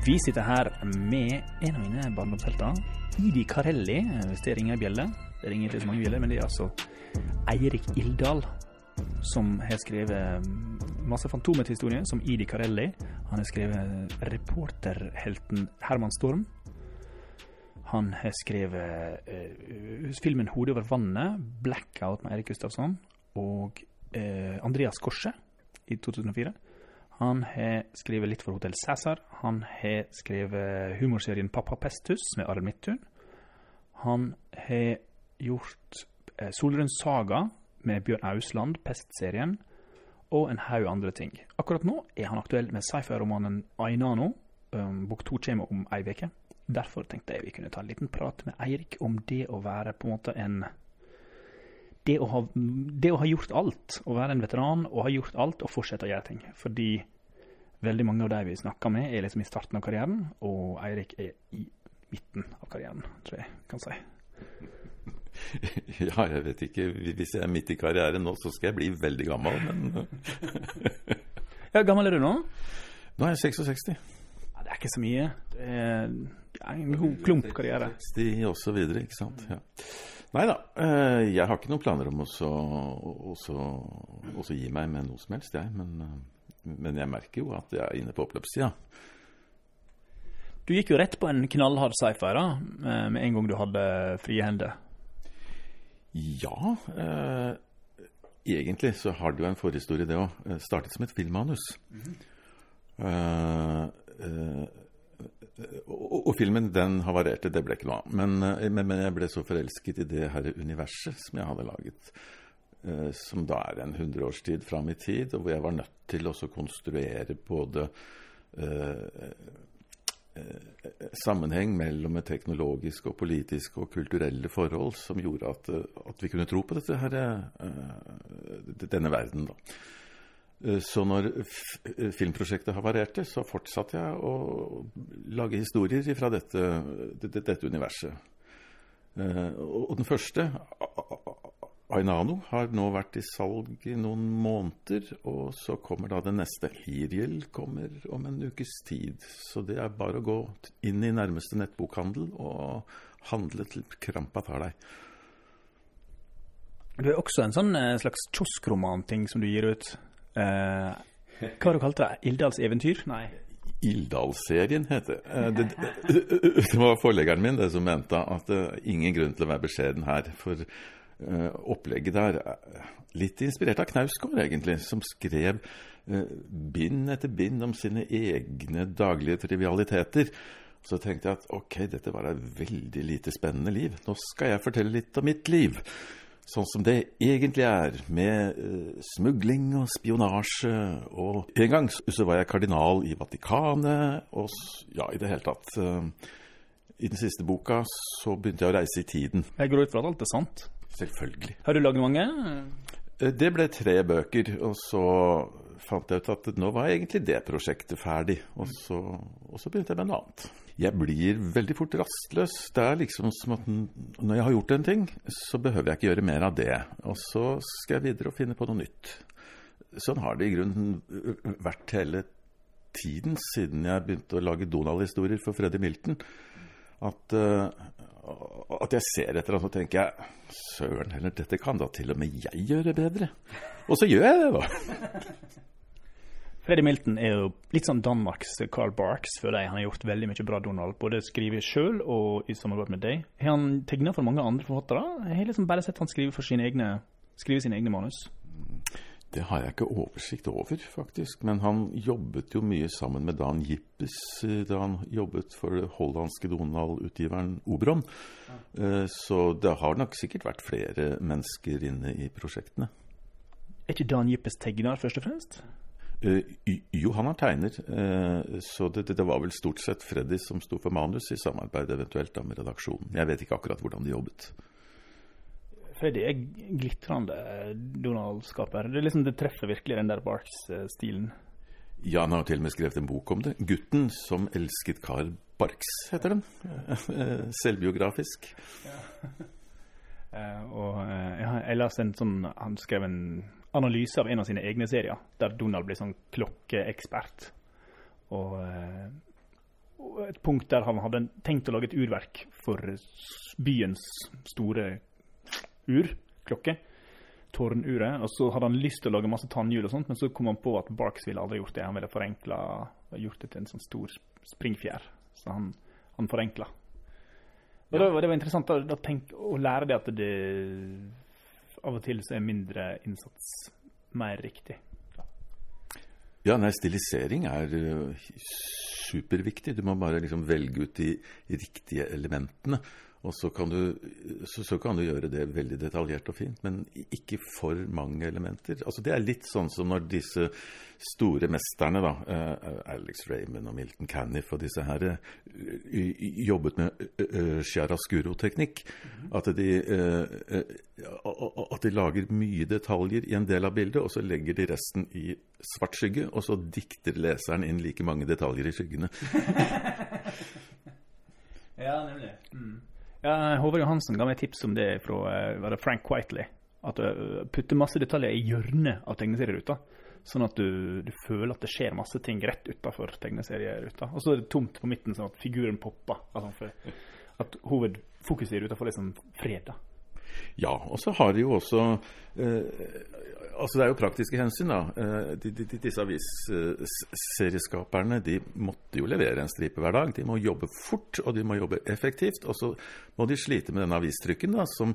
Vi sitter her med en av mine barndomshelter, Idi Karelli, hvis det ringer ei bjelle. Det ringer ikke så mange bjeller, men det er altså Eirik Ildal som har skrevet masse Fantomet-historier, som Idi Karelli. Han har skrevet reporterhelten Herman Storm. Han har skrevet uh, filmen 'Hodet over vannet', 'Blackout' med Eirik Gustavsson, og uh, Andreas Korset i 2004. Han har skrevet litt for Hotell Cæsar. Han har skrevet humorserien Pappa Pestus med Arild Midthun. Han har gjort eh, Solrød Saga med Bjørn Ausland, Pest-serien, og en haug andre ting. Akkurat nå er han aktuell med sci-fi-romanen Ainano. Um, bok to kommer om ei uke. Derfor tenkte jeg vi kunne ta en liten prat med Eirik om det å være på en måte en det å, ha, det å ha gjort alt, å være en veteran og ha gjort alt og fortsette å gjøre ting. Fordi veldig mange av de vi snakker med, er liksom i starten av karrieren, og Eirik er i midten av karrieren, tror jeg kan si. Ja, jeg vet ikke. Hvis jeg er midt i karrieren nå, så skal jeg bli veldig gammel, men Ja, gammel er du nå? Nå er jeg 66. Ja, det er ikke så mye. Det er, en god klump karriere. 60 og så videre, ikke sant. Ja. Nei da, eh, jeg har ikke noen planer om å gi meg med noe som helst, jeg. Men, eh, men, jeg merker jo at jeg er inne på oppløpssida. Du gikk jo rett på en knallhard sci-fi da, med en gang du hadde frie hender. Ja. Eh, egentlig så har det jo en forhistorie, det òg. Startet som et filmmanus. Mm -hmm. eh, eh, og, og, filmen den havarerte, det ble ikke noe av. Men, men, men, jeg ble så forelsket i det her universet som jeg hadde laget. Eh, som da er en hundreårstid fram i tid, og hvor jeg var nødt til å konstruere både eh, sammenheng mellom et teknologisk og politisk og kulturelle forhold som gjorde at, at vi kunne tro på dette her, denne verden. da. Så når filmprosjektet havarerte, så fortsatte jeg å lage historier fra dette, dette universet. Og den første, Ainano har nå vært i salg i noen måneder, og så kommer da det neste. Hiriel kommer om en ukes tid. Så det er bare å gå inn i nærmeste nettbokhandel og handle til krampa tar deg. Du er også en sånn eh, slags kioskromanting som du gir ut. Eh, hva har du kalt det? Ildals eventyr? Nei. Ildalsserien heter det. Det, det var forleggeren min det som mente at det er ingen grunn til å være beskjeden her. For opplegget der Litt inspirert av Knausgård, egentlig, som skrev uh, bind etter bind om sine egne daglige trivialiteter. Så tenkte jeg at ok, dette var et veldig lite spennende liv. Nå skal jeg fortelle litt om mitt liv sånn som det egentlig er, med uh, smugling og spionasje. Og en gang så var jeg kardinal i Vatikanet, og ja, i det hele tatt. Uh, I den siste boka så begynte jeg å reise i tiden. Jeg går ut fra at alt er sant? Selvfølgelig. Har du laget mange? Uh, det ble tre bøker, og så fant jeg ut at nå var egentlig det prosjektet ferdig. Og så, og så begynte jeg med noe annet jeg blir veldig fort rastløs. Det er liksom som at når jeg har gjort en ting, så behøver jeg ikke gjøre mer av det. Og så skal jeg videre og finne på noe nytt. Sånn har det i grunnen vært hele tiden siden jeg begynte å lage Donald-historier for Freddy Milton. At, uh, at jeg ser etter og så tenker jeg Søren heller, dette kan da til og med jeg gjøre bedre. Og så gjør jeg det, da. Freddy Milton er jo litt sånn Danmarks Carl Barks, for deg. Han har gjort veldig mye bra Donald. Både skriver sjøl og i samarbeid med deg. Har han tegna for mange andre forfattere? Jeg har liksom bare sett han skrive, for sine egne, skrive sine egne manus. Det har jeg ikke oversikt over, faktisk. Men han jobbet jo mye sammen med Dan Jippes eh, da han jobbet for det hollandske Donald-utgiveren Obron. Ja. Eh, så det har nok sikkert vært flere mennesker inne i prosjektene. Er ikke Dan Jippes tegner, først og fremst? Uh, jo, han har tegner, uh, så det, det, var vel stort sett Freddy som sto for manus, i samarbeid eventuelt da med redaksjonen. Jeg vet ikke akkurat hvordan de jobbet. Freddy er glitrende Donald-skaper. Det, liksom, det, treffer virkelig den der Barks-stilen. Ja, han har til og med skrevet en bok om det. 'Gutten som elsket Carl Barks', heter den. Selvbiografisk. Ja. uh, og jeg, jeg leste en sånn Han skrev en analyse av en av sine egne serier, der Donald blir sånn klokkeekspert. Og, eh, et punkt der han hadde tenkt å lage et urverk for byens store ur, klokke. Tårnuret. Og så hadde han lyst til å lage masse tannhjul og sånt, men så kom han på at Barks ville aldri gjort det. Han ville forenkla gjort det til en sånn stor springfjær. Så han, han forenkla. Og ja. det, var, det, var, interessant å, tenke, å lære det at det av og til så er mindre innsats mer riktig. Ja, nei, stilisering er uh, superviktig. Du må bare liksom velge ut de riktige elementene. Og så kan, du, så, så kan, du, gjøre det veldig detaljert og fint, men ikke for mange elementer. Altså Det er litt sånn som når disse store mesterne, da, uh, Alex Raymond og Milton Caniff og disse her, uh, jobbet med uh, chiaroscuro-teknikk. Mm. At, de, at de lager mye detaljer i en del av bildet, og så legger de resten i svart skygge, og så dikter leseren inn like mange detaljer i skyggene. ja, nemlig. Mm. Ja, Håvard Johansen ga meg tips om det fra eh, det Frank Whiteley. At du eh, putter masse detaljer i hjørnet av tegneserieruta. Sånn at du, du, føler at det skjer masse ting rett utafor tegneserieruta. Og så er det tomt på midten, sånn at figuren popper. Altså at hovedfokuset i ruta får liksom fred. da. Ja, og så har de jo også eh, altså Det er jo praktiske hensyn. da. Eh, de, de, disse avisserieskaperne de måtte jo levere en stripe hver dag. De må jobbe fort, og de må jobbe effektivt. Og så må de slite med denne avistrykken, da, som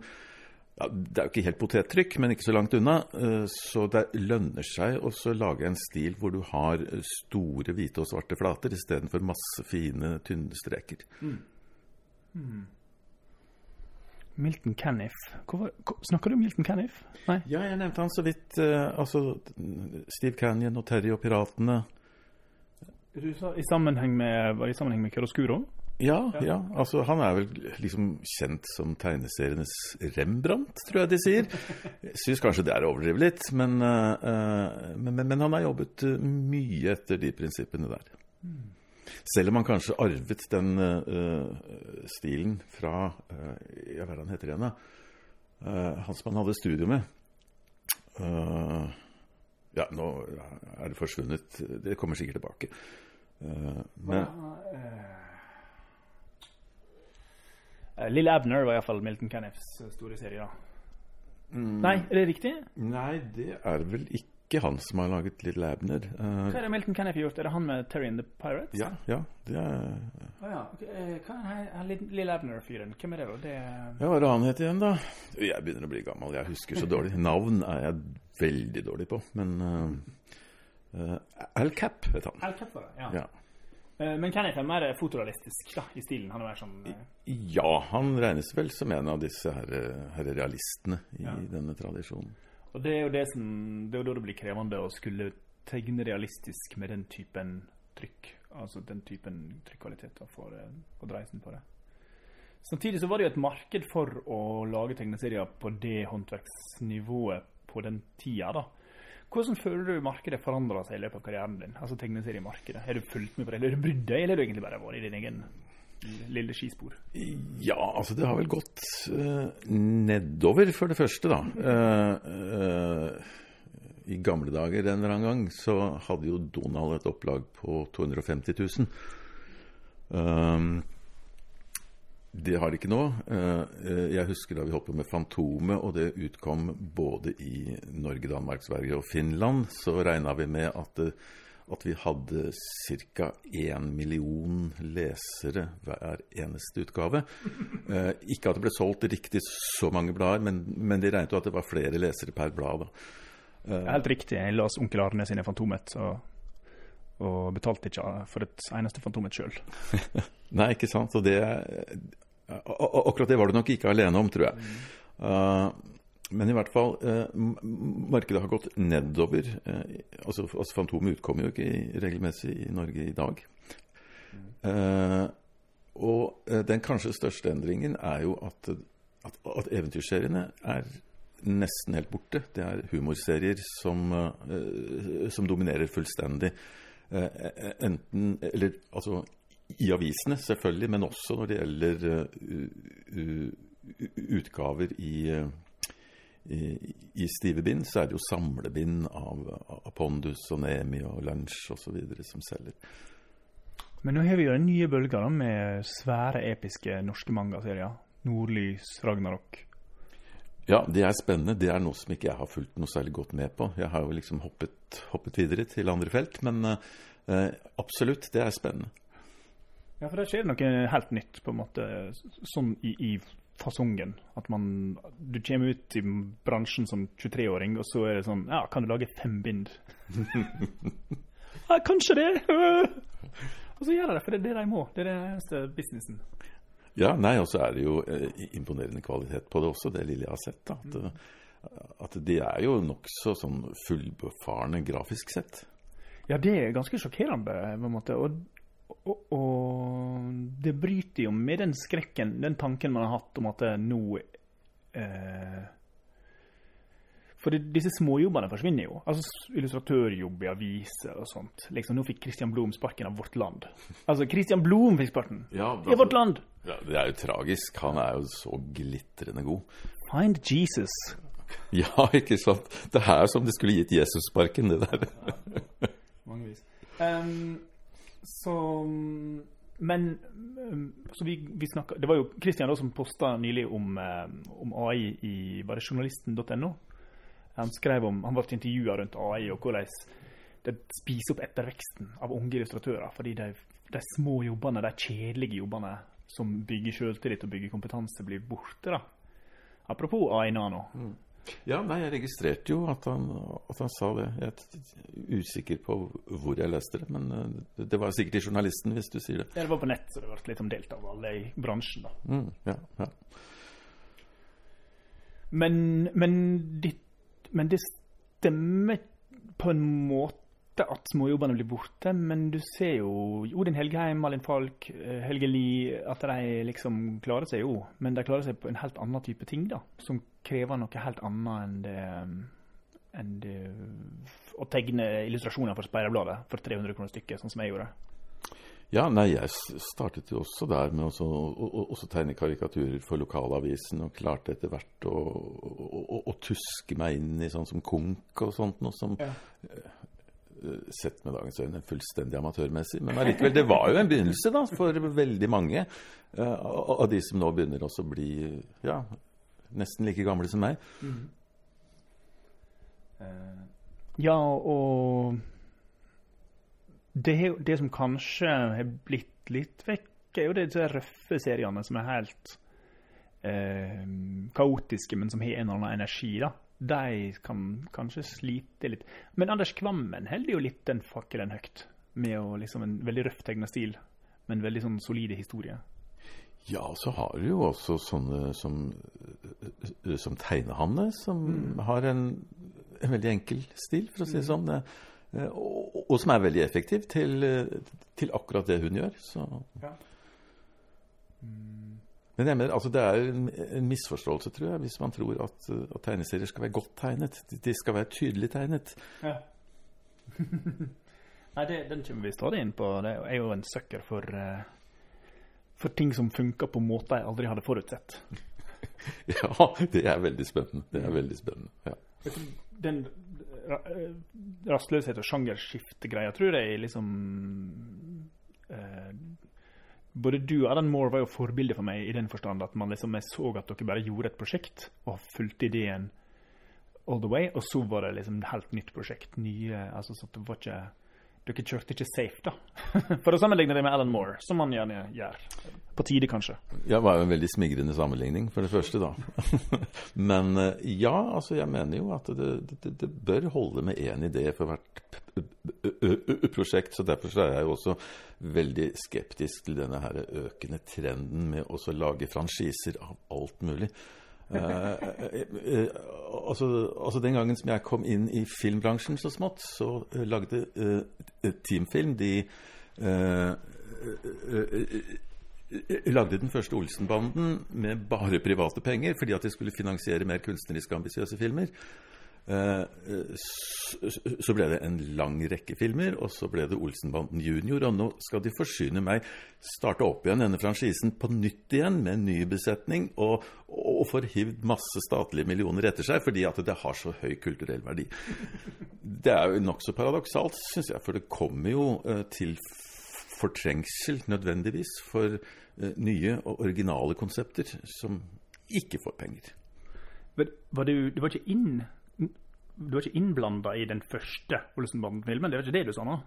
ja, Det er jo ikke helt potettrykk, men ikke så langt unna. Eh, så det lønner seg å lage en stil hvor du har store hvite og svarte flater istedenfor masse fine, tynne streker. Mm. Mm. Milton Caniff. snakker du om Milton Caniff? Nei? Ja, jeg nevnte han så vidt. Uh, altså Steve Canyon og Terry og Piratene. Du sa i sammenheng med, var i sammenheng med? Ja, ja, ja. Altså, han er vel liksom kjent som tegneserienes Rembrandt, tror jeg de sier. Jeg syns kanskje det er å overdrive litt, men, uh, men, men, men, han har jobbet mye etter de prinsippene der. Mm. Selv om han kanskje arvet den uh, stilen fra uh, ja, Hva er han heter igjen? Uh, han som han hadde studio med. Ja, nå er det forsvunnet. Det kommer sikkert tilbake. men Lille Abner var iallfall Milton Caniffs store serie. da. Mm. Nei, er det riktig? Nei, det er vel ikke ikke han som har laget Little Abner. Uh, Hva er det Milton Kenneth gjort? Er det han med Terry and the Pirates? Ja, ja, det er... Oh, ja. Eh, hva er han Little Abner-fyren? Hvem er det, da? Det... Ja, hva er det han heter igjen, da? Jeg begynner å bli gammel, jeg husker så dårlig. Navn er jeg veldig dårlig på, men uh, uh, Al Cap het han. Al Cap var det, ja. ja. Men Kenneth er mer fotorealistisk da, i stilen? Han er mer sånn Ja, han regnes vel som en av disse Herre her realistene i ja. denne tradisjonen. Og det er jo det som Det er jo da det blir krevende å skulle tegne realistisk med den typen trykk. Altså den typen trykkvaliteter for, å for dreisen på det. Samtidig så var det jo et marked for å lage tegneserier på det håndverksnivået på den tida. da. Hvordan føler du markedet forandra seg i løpet av karrieren din? Altså tegneseriemarkedet. Har du fulgt med på det, eller har du brydd deg, eller har du egentlig bare vært i din egen lille skispor? Ja, altså det har vel gått uh, nedover, for det første, da. Uh, uh, I gamle dager en eller annen gang så hadde jo Donald et opplag på 250 000. Um, det har det ikke nå. Jeg husker da vi holdt på med Fantomet, og det utkom både i Norge, Danmark, Sverige og Finland. Så regna vi med at at vi hadde ca. én million lesere hver eneste utgave. Eh, ikke at det ble solgt riktig så mange blader, men, men de regnet jo at det var flere lesere per blad. Eh, Helt riktig. Jeg las Onkel Arne sine Fantomet, og, og betalte ikke for et eneste Fantomet sjøl. Nei, ikke sant. Og det, akkurat det var du nok ikke alene om, tror jeg. Mm. Uh, men i hvert fall, eh, markedet har gått nedover. Eh, altså, altså Fantomet utkommer jo ikke regelmessig i Norge i dag. Eh, og eh, den kanskje største endringen er jo at, at, at eventyrseriene er nesten helt borte. Det er humorserier som, eh, som dominerer fullstendig. Eh, enten Eller altså i avisene, selvfølgelig, men også når det gjelder utgaver i i, stive bind så er det jo samlebind av, av Pondus og Nemi og Lunsj osv. som selger. Men nå har vi jo den nye bølga da, med svære, episke norske mangaserier. Nordlys, Ragnarok. Ja, det er spennende. Det er noe som ikke jeg har fulgt noe særlig godt med på. Jeg har jo liksom hoppet, hoppet videre til andre felt. Men eh, absolutt, det er spennende. Ja, for der skjer det noe helt nytt, på en måte, sånn i, i fasongen. At man Du kommer ut i bransjen som 23-åring, og så er det sånn Ja, kan du lage fem bind? ja, kanskje det! og så gjør de det, for det er det de må. Det er det eneste businessen. Ja, nei, og så er det jo eh, imponerende kvalitet på det også, det lille jeg har sett. da. At, mm. at de er jo nokså sånn fullbefarne grafisk sett. Ja, det er ganske sjokkerende, på en måte. Og, og, og det bryter jo med den skrekken, den tanken man har hatt om at nå eh, For det, disse småjobbene forsvinner jo. Altså Illustratørjobb i aviser og sånt. Liksom, Nå fikk Christian Blom sparken av Vårt Land. Altså, Christian Blom fikk sparken! Ja, I Vårt Land! Ja, det er jo tragisk. Han er jo så glitrende god. Find Jesus. Ja, ikke sant? Det er som det skulle gitt Jesus sparken, det der. Mange vis. Um, så Men vi, vi snakket, Det var jo Kristian som posta nylig om, um, om AI i bare journalisten.no. Han skrev om, han ble intervjua rundt AI og hvordan det spiser opp etterveksten av unge illustratører. Fordi de, de små jobbene, de kjedelige jobbene som bygger selvtillit og bygger kompetanse, blir borte. da. Apropos AI Nano. Ja, nei, jeg registrerte jo at han, at han sa det. Jeg er usikker på hvor jeg leste det, men eh, det var sikkert i journalisten, hvis du sier det. Det var på nett, så det ble litt omdelt av alle i bransjen. da. Mm, ja, ja. Men, men, det, men det stemmer på en måte at småjobbene blir borte. Men du ser jo Odin Helgheim, Malin Falk, eh, Helge Lie At de liksom klarer seg jo. Men de klarer seg på en helt annen type ting, da. Som krever noe helt annet enn det, enn det å tegne illustrasjoner for Speiderbladet for 300 kroner stykket, sånn som jeg gjorde. Ja, nei, jeg startet jo også der med også, å, å, også tegne karikaturer for lokalavisen, og klarte etter hvert å, å, å, å tuske meg inn i sånn som Konk og sånt, noe som Ja. eh, sett med dagens øyne fullstendig amatørmessig. Men allikevel, det var jo en begynnelse da, for veldig mange eh, av av de som nå begynner også å bli ja, nesten like gamle som meg. Ja, og det, det som kanskje har blitt litt vekk, er jo disse røffe seriene som er helt eh, kaotiske, men som har en eller annen energi. da. De kan kanskje slite litt. Men Anders Kvammen holder jo litt den fakkelen høyt, med å liksom en veldig røff tegna stil, men veldig sånn solide historie. Ja, og så har du jo også sånne som, eh, som Tegnehanne, som har en, en veldig enkel stil, for å si det sånn. eh, Og, og som er veldig effektiv til, eh, til akkurat det hun gjør. Så. Men jeg mener, altså det er en, en misforståelse, tror jeg, hvis man tror at, at tegneserier skal være godt tegnet. De- skal være tydelig tegnet. Ja. Nei, det, den kommer vi stadig inn på. Det er jo en søkker for, eh, for ting som funka på måter jeg aldri hadde forutsett. Ja, det er veldig spennende. Det er veldig spennende, ja. Den eh, rastløshet og sjangerskiftegreia tror jeg liksom eh, Både du og Alan Moore var jo forbilde for meg i den forstand at man liksom, jeg så at dere bare gjorde et prosjekt og fulgte ideen all the way, og så var det liksom et helt nytt prosjekt. Nye, altså så det var ikke Dere kjørte ikke safe, da. For å sammenligne det med Alan Moore, som man gjerne gjør. På tide, kanskje. Ja, det var jo en veldig smigrende sammenligning, for det første, da. Men eh, ja, altså, jeg mener jo at det, det, det bør holde med én idé for hvert prosjekt. Så derfor så er jeg jo også veldig skeptisk til denne her økende trenden med å lage franchiser av alt mulig. Eh, eh, eh, altså, altså Den gangen som jeg kom inn i filmbransjen så smått, så lagde Teamfilm de lagde den første Olsenbanden med bare private penger, fordi at de skulle finansiere mer kunstnerisk ambisiøse filmer. Eh, s- Så ble det en lang rekke filmer, og så ble det Olsenbanden junior. Og nå skal de forsyne meg, starte opp igjen denne franchisen på nytt igjen med en ny besetning, og, og får hivd masse statlige millioner etter seg fordi at det har så høy kulturell verdi. Det er jo nokså paradoksalt, syns jeg, for det kommer jo eh, til fortrengsel nødvendigvis for nye og originale konsepter som ikke får penger. Men var det, det var ikke inn du var ikke innblanda i den første Olsenbanden-filmen? Det var ikke det du sa nå?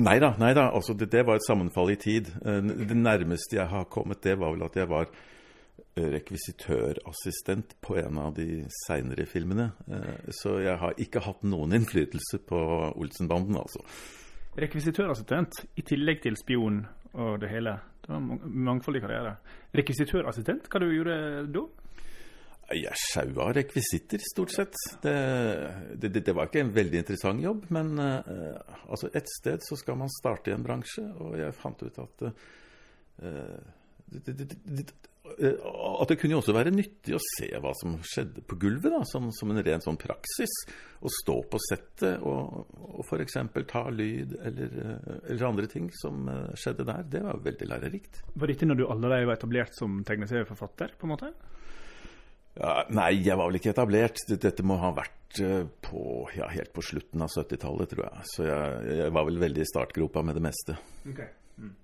Nei da. nei da, altså det, det, var et sammenfall i tid. Det nærmeste jeg har kommet, det var vel at jeg var rekvisitørassistent på en av de seinere filmene. Eh, så jeg har ikke hatt noen innflytelse på Olsenbanden, altså. Rekvisitørassistent i tillegg til spion og det hele. Det var mangfoldig karriere. Rekvisitørassistent, hva du gjorde da? Jeg sjaua rekvisitter, stort sett. Det, det, det, var ikke en veldig interessant jobb, men uh, altså et sted så skal man starte i en bransje, og jeg fant ut at uh, det, at det kunne jo også være nyttig å se hva som skjedde på gulvet, da, som, som en ren sånn praksis. Å stå på settet og, og f.eks. ta lyd eller, eller, andre ting som eh, skjedde der. Det var veldig lærerikt. Var dette når du allerede var etablert som tegneserieforfatter? på en måte? Ja, nei, jeg var vel ikke etablert. Dette må ha vært på, ja, helt på slutten av 70-tallet, tror jeg. Så jeg, jeg, var vel veldig i startgropa med det meste. Okay. Mm.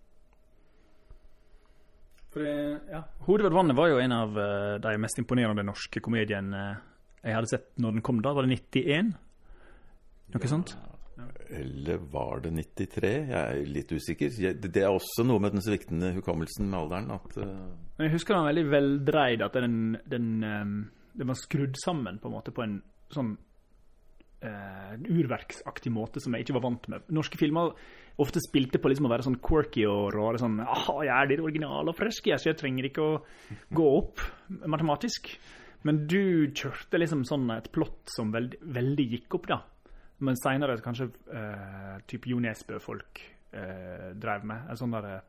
For ja. 'Hodet ved vannet' var jo en av uh, de mest imponerende norske komediene jeg hadde sett når den kom da. Var det 91? Noe ja. sånt? Eller var det 93? Jeg er litt usikker. Det er også noe med den sviktende hukommelsen med alderen at uh... Jeg husker den var veldig veldreid. At den, den, um, den, var skrudd sammen på en måte på en sånn uh, urverksaktig måte som jeg ikke var vant med. Norske filmer ofte spilte på liksom å være sånn quirky og rare. sånn, jeg er litt original og frisk, så jeg trenger ikke å gå opp matematisk. Men du kjørte liksom sånn et plott som veldig, veldig gikk opp, da. Men seinere kanskje eh, type Jo Nesbø-folk eh, drev med. En sånn der,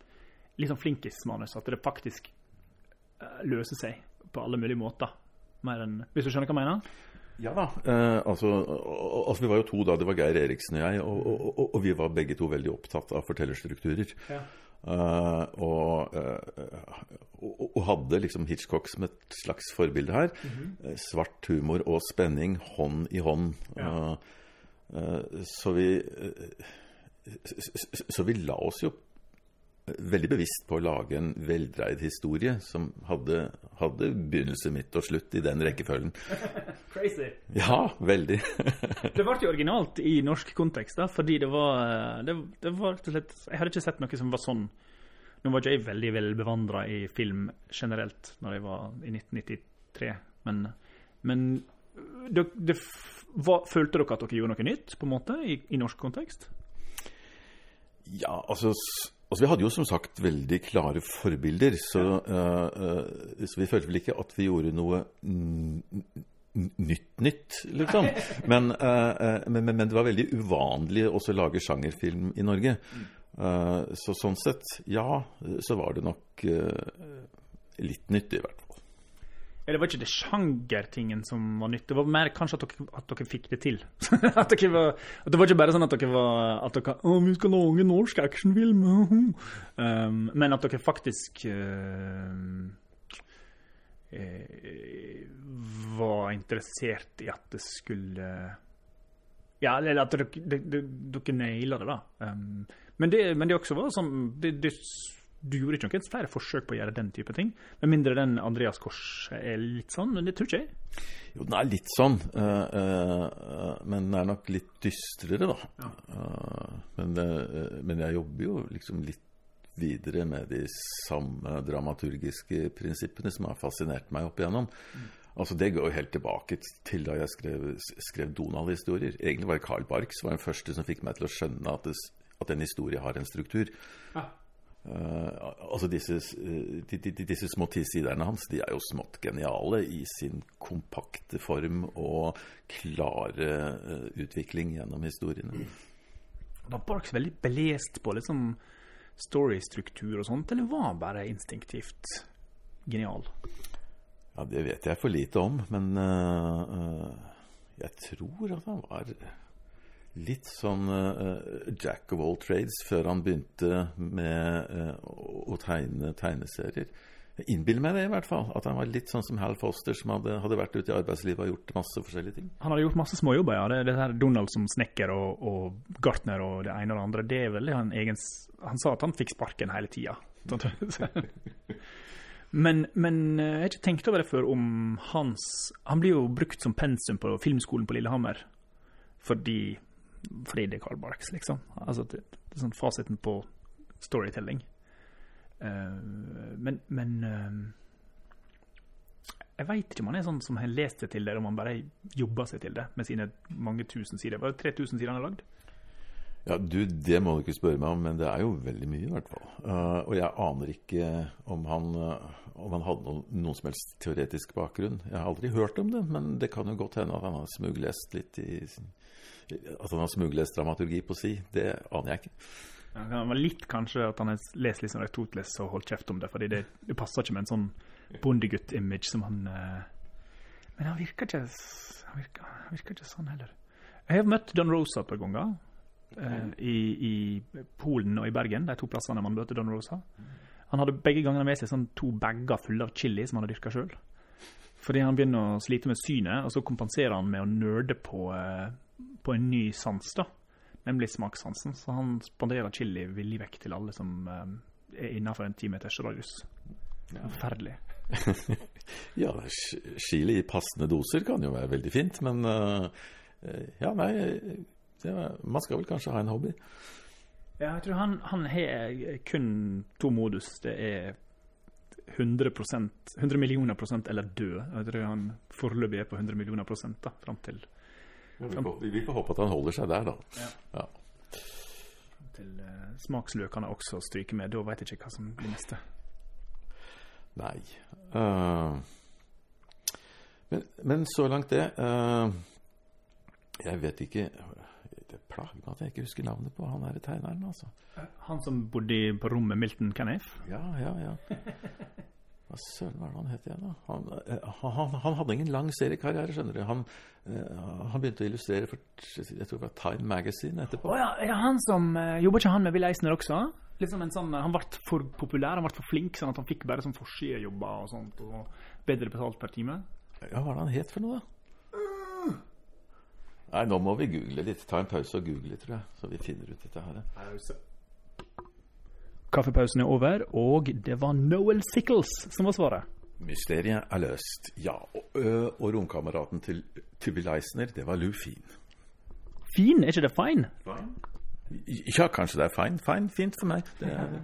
litt sånn flinkismanus. At det faktisk eh, løser seg på alle mulige måter. Mer enn, hvis du skjønner hva jeg mener? Ja da. Eh, altså, altså, Vi var jo to da. Det var Geir Eriksen og jeg. Og, og, og vi var begge to veldig opptatt av fortellerstrukturer. Ja. Uh, og, uh, og, hadde liksom Hitchcock som et slags forbilde her. Mm -hmm. Svart humor og spenning hånd i hånd. Ja. Uh, så vi så vi la oss jo veldig bevisst på å lage en veldreid historie som hadde, hadde begynnelse, midt og slutt i den rekkefølgen. Crazy. Ja, veldig. det ble jo originalt i norsk kontekst, da, fordi det var, det, det var slett, Jeg hadde ikke sett noe som var sånn Nå var ikke jeg veldig velbevandra i film generelt når jeg var i 1993, men, men det, det, hva, følte dere at dere gjorde noe nytt på en måte i, i norsk kontekst? Ja, altså Altså, Vi hadde jo som sagt veldig klare forbilder, så, uh, uh, så vi følte vel ikke at vi gjorde noe nytt nytt, liksom. Men, uh, men, men, det var veldig uvanlig å lage sjangerfilm i Norge. så sånn sett, ja, så var det nok litt nytt, i hvert fall. Det var ikke det sjangertingen som var nytt. Det var mer kanskje at dere, at dere fikk det til. at, dere var, at, Det var ikke bare sånn at dere var at dere, å, 'Vi skal lage norsk actionfilm'. um, men at dere faktisk uh, uh, var interessert i at det skulle Ja, eller at dere, dere, dere naila det, da. Um, men, det, men det også var sånn det, det du gjorde ikke noen flere forsøk på å gjøre den type ting? Med mindre den Andreas Kors er litt sånn, men det tror ikke jeg. Jo, den er litt sånn, uh, uh, men den er nok litt dystrere, da. Ja. Men, men, jeg jobber jo liksom litt videre med de samme dramaturgiske prinsippene som har fascinert meg opp igjennom. Mm. Altså Det går jo helt tilbake til da jeg skrev, skrev Donald-historier. Egentlig var det Carl Barks som var den første som fikk meg til å skjønne at, det, at en historie har en struktur. Ja. Uh, altså disse, uh, de, de, disse, små tisiderne hans de er jo smått geniale i sin kompakte form og klare uh, utvikling gjennom historiene. Var Barks veldig belest på liksom storystruktur og sånt, eller var han bare instinktivt genial? Ja, Det vet jeg for lite om, men jeg tror at han var litt sånn uh, jack of all trades før han begynte med uh, å tegne tegneserier. Jeg innbiller meg det i hvert fall. At han var litt sånn som Hal Foster, som hadde, hadde vært ute i arbeidslivet og gjort masse forskjellige ting. Han hadde gjort masse småjobber, ja. Det, det her Donald som snekker og, og Gartner og det ene og det andre. Det er vel han egen Han sa at han fikk sparken hele tida. Men, men eh, jeg har ikke tenkt over det før om hans Han blir jo brukt som pensum på filmskolen på Lillehammer fordi, fordi det er Carl Barks, liksom. Altså det, det er sånn fasiten på storytelling. Uh, men, men uh, jeg veit ikke om han er sånn som har lest seg til det, eller om han bare jobber seg til det med sine mange tusen sider. Var det 3000 sider han har lagd? Ja, du, Det må du ikke spørre meg om, men det er jo veldig mye, i hvert fall. Uh, og jeg aner ikke om han, om han hadde noen, noen, som helst teoretisk bakgrunn. Jeg har aldri hørt om det, men det kan jo godt hende at han har smuglest litt i At han har smuglest dramaturgi på si. Det aner jeg ikke. Ja, det var litt kanskje at han har lest litt sånn og holdt kjeft om det, fordi det, det passer ikke med en sånn bondegutt-image som han uh, Men han virker ikke han virker, han virker ikke sånn heller. Jeg har møtt Don Rosa et par ganger. Eh, i, i, Polen og i Bergen, de to plassene man møter Don Rosa. Han hadde begge gangene med seg sånn to bager fulle av chili som han hadde dyrka sjøl. Fordi han begynner å slite med synet, og så kompenserer han med å nerde på, uh, på en ny sans. da nemlig smakssansen. Så han spanderer chili villig vekk til alle som uh, er innafor en timeters radius. Forferdelig. ja, chili i passende doser kan jo være veldig fint, men uh, ja, nei det, Man skal vel kanskje ha en hobby? Ja, jeg tror han, han har kun to modus. Det er 100%, 100 millioner prosent eller død. Jeg tror han foreløpig er på 100 millioner prosent da, fram til vi, får, håpe at han holder seg der, da. Ja. ja. Til uh, smaksløkene også stryker med. Da veit jeg ikke hva som blir neste. Nei uh, men, men, så langt det. Uh, jeg vet ikke Det plager meg at jeg ikke husker navnet på han her tegneren. altså. Han som bodde på rommet Milton Caniff? Ja, ja, ja. Hva søren var det han het igjen, da? Han, eh, han, han, hadde ingen lang seriekarriere, skjønner du. Han, eh, han, begynte å illustrere for jeg tror det var Time Magazine etterpå. Oh, ja, er det han som uh, Jobber ikke han med Will Eisner også? Liksom en sånn, Han ble for populær, han ble for flink, sånn at han fikk bare sånn forsidejobber og sånt, og bedre betalt per time? Ja, hva er det han het for noe, da? Mm. Nei, nå må vi google litt. Ta en pause og google litt, tror jeg, så vi finner ut dette her. Pause. Kaffepausen er over, og det var Noel Sickles som var svaret. Mysteriet er løst, ja. Og, og romkameraten til Tubil Leisner, det var Lou Fin. Fin? Er ikke det fine? fine? Ja, kanskje det er fine. Fine, fint for meg. Er...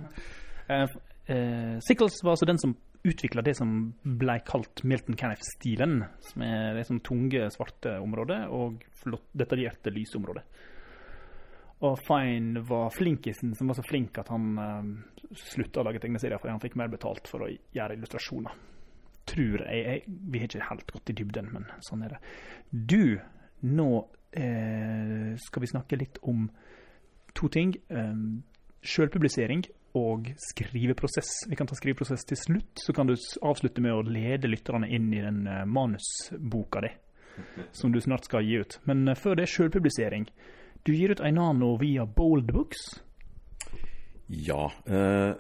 Uh, uh, Sickles var altså den som utvikla det som ble kalt Milton Caniff-stilen. Som er det som tunge, svarte området og flott, detaljerte lyseområder. Og Fine var flinkisen som var så flink at han um, eh, slutta å lage tegneserier fordi han fikk mer betalt for å gjøre illustrasjoner. Tror jeg, jeg Vi har ikke helt gått i dybden, men sånn er det. Du, nå uh, skal vi snakke litt om to ting. Um, Sjølpublisering og skriveprosess. Vi kan ta skriveprosess til slutt, så kan du avslutte med å lede lytterne inn i den uh, manusboka di, som du snart skal gi ut. Men uh, før det, sjølpublisering. Du gir ut en annen via Bold Books? Ja. Eh,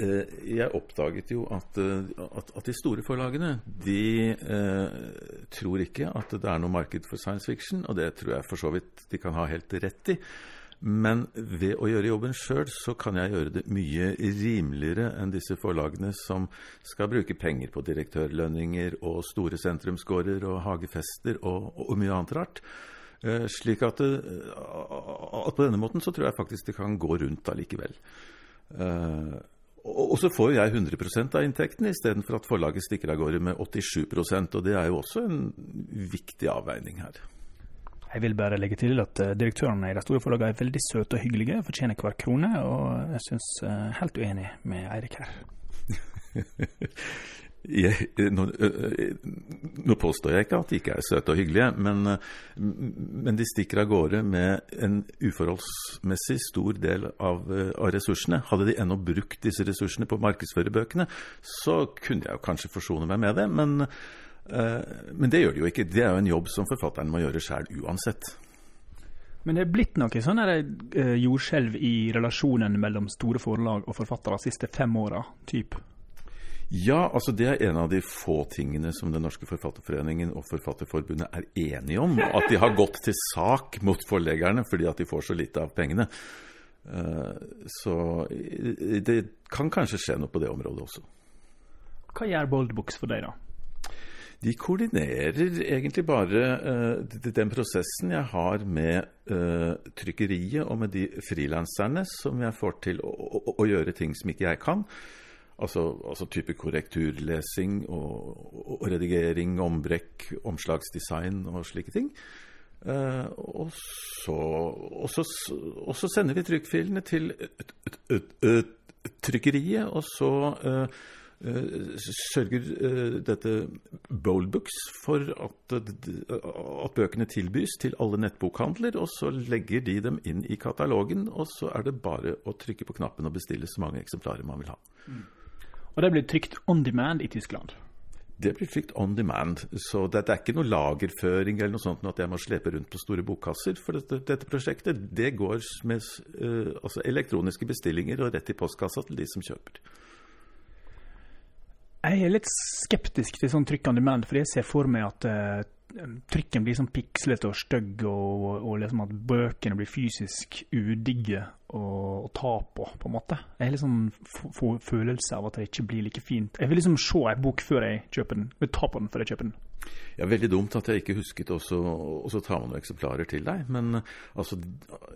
eh, jeg oppdaget jo at, eh, at, at, de store forlagene de eh, tror ikke at det er noe marked for science fiction, og det tror jeg for så vidt de kan ha helt rett i. Men ved å gjøre jobben sjøl, så kan jeg gjøre det mye rimeligere enn disse forlagene som skal bruke penger på direktørlønninger og store sentrumsgårder og hagefester og, og mye annet rart. Eh, slik at, eh, at, på denne måten så tror jeg faktisk det kan gå rundt allikevel. Eh, og så får jeg 100% av inntekten istedenfor at forlaget stikker av gårde med 87% og det er jo også en viktig avveining her. Jeg vil bare legge til at direktørene i de store forlagene er veldig søte og hyggelige, fortjener hver krone, og jeg syns helt uenig med Eirik her. jeg, nå, nå, påstår jeg ikke at de ikke er søte og hyggelige, men, men, de stikker av gårde med en uforholdsmessig stor del av, av, ressursene. Hadde de ennå brukt disse ressursene på å markedsføre bøkene, så kunne jeg jo kanskje forsone meg med det, men, men det gjør de jo ikke. Det er jo en jobb som forfatteren må gjøre sjæl uansett. Men det er blitt noe sånn jordskjelv i relasjonen mellom store forlag og forfattere de siste fem åra? Ja, altså det er en av de få tingene som Den norske forfatterforeningen og Forfatterforbundet er enige om. At de har gått til sak mot forleggerne fordi at de får så lite av pengene. Eh, så det kan kanskje skje noe på det området også. Hva gjør Bold Books for deg, da? De koordinerer egentlig bare uh, den prosessen jeg har med uh, trykkeriet og med de frilanserne som jeg får til å, å, å, gjøre ting som ikke jeg kan. Altså, altså type korrekturlesing og, og, redigering, ombrekk, omslagsdesign og slike ting. Eh, og, så, og, så, og, så, sender vi trykkfilene til trykkeriet, og så Eh, sørger eh, dette Boldbooks for at, at, bøkene tilbys til alle nettbokhandler, og så legger de dem inn i katalogen, og så er det bare å trykke på knappen og bestille så mange eksemplarer man vil ha. Mm. Og det blir trykt on demand i Tyskland? Det blir trykt on demand. Så det, det er ikke noe lagerføring eller noe sånt at jeg må slepe rundt på store bokkasser. For dette, dette prosjektet det går med uh, altså elektroniske bestillinger og rett i postkassa til de som kjøper. Jeg er litt skeptisk til sånn trykk on demand, for jeg ser for meg at uh, trykken blir sånn pikslete og stygg, og, og, liksom at bøkene blir fysisk udigge å, ta på, på en måte. Jeg har liksom følelse av at det ikke blir like fint. Jeg vil liksom se en bok før jeg kjøper den. Jeg vil ta på den før jeg kjøper den. Ja, Veldig dumt at jeg ikke husket å ta med noen eksemplarer til deg. Men altså,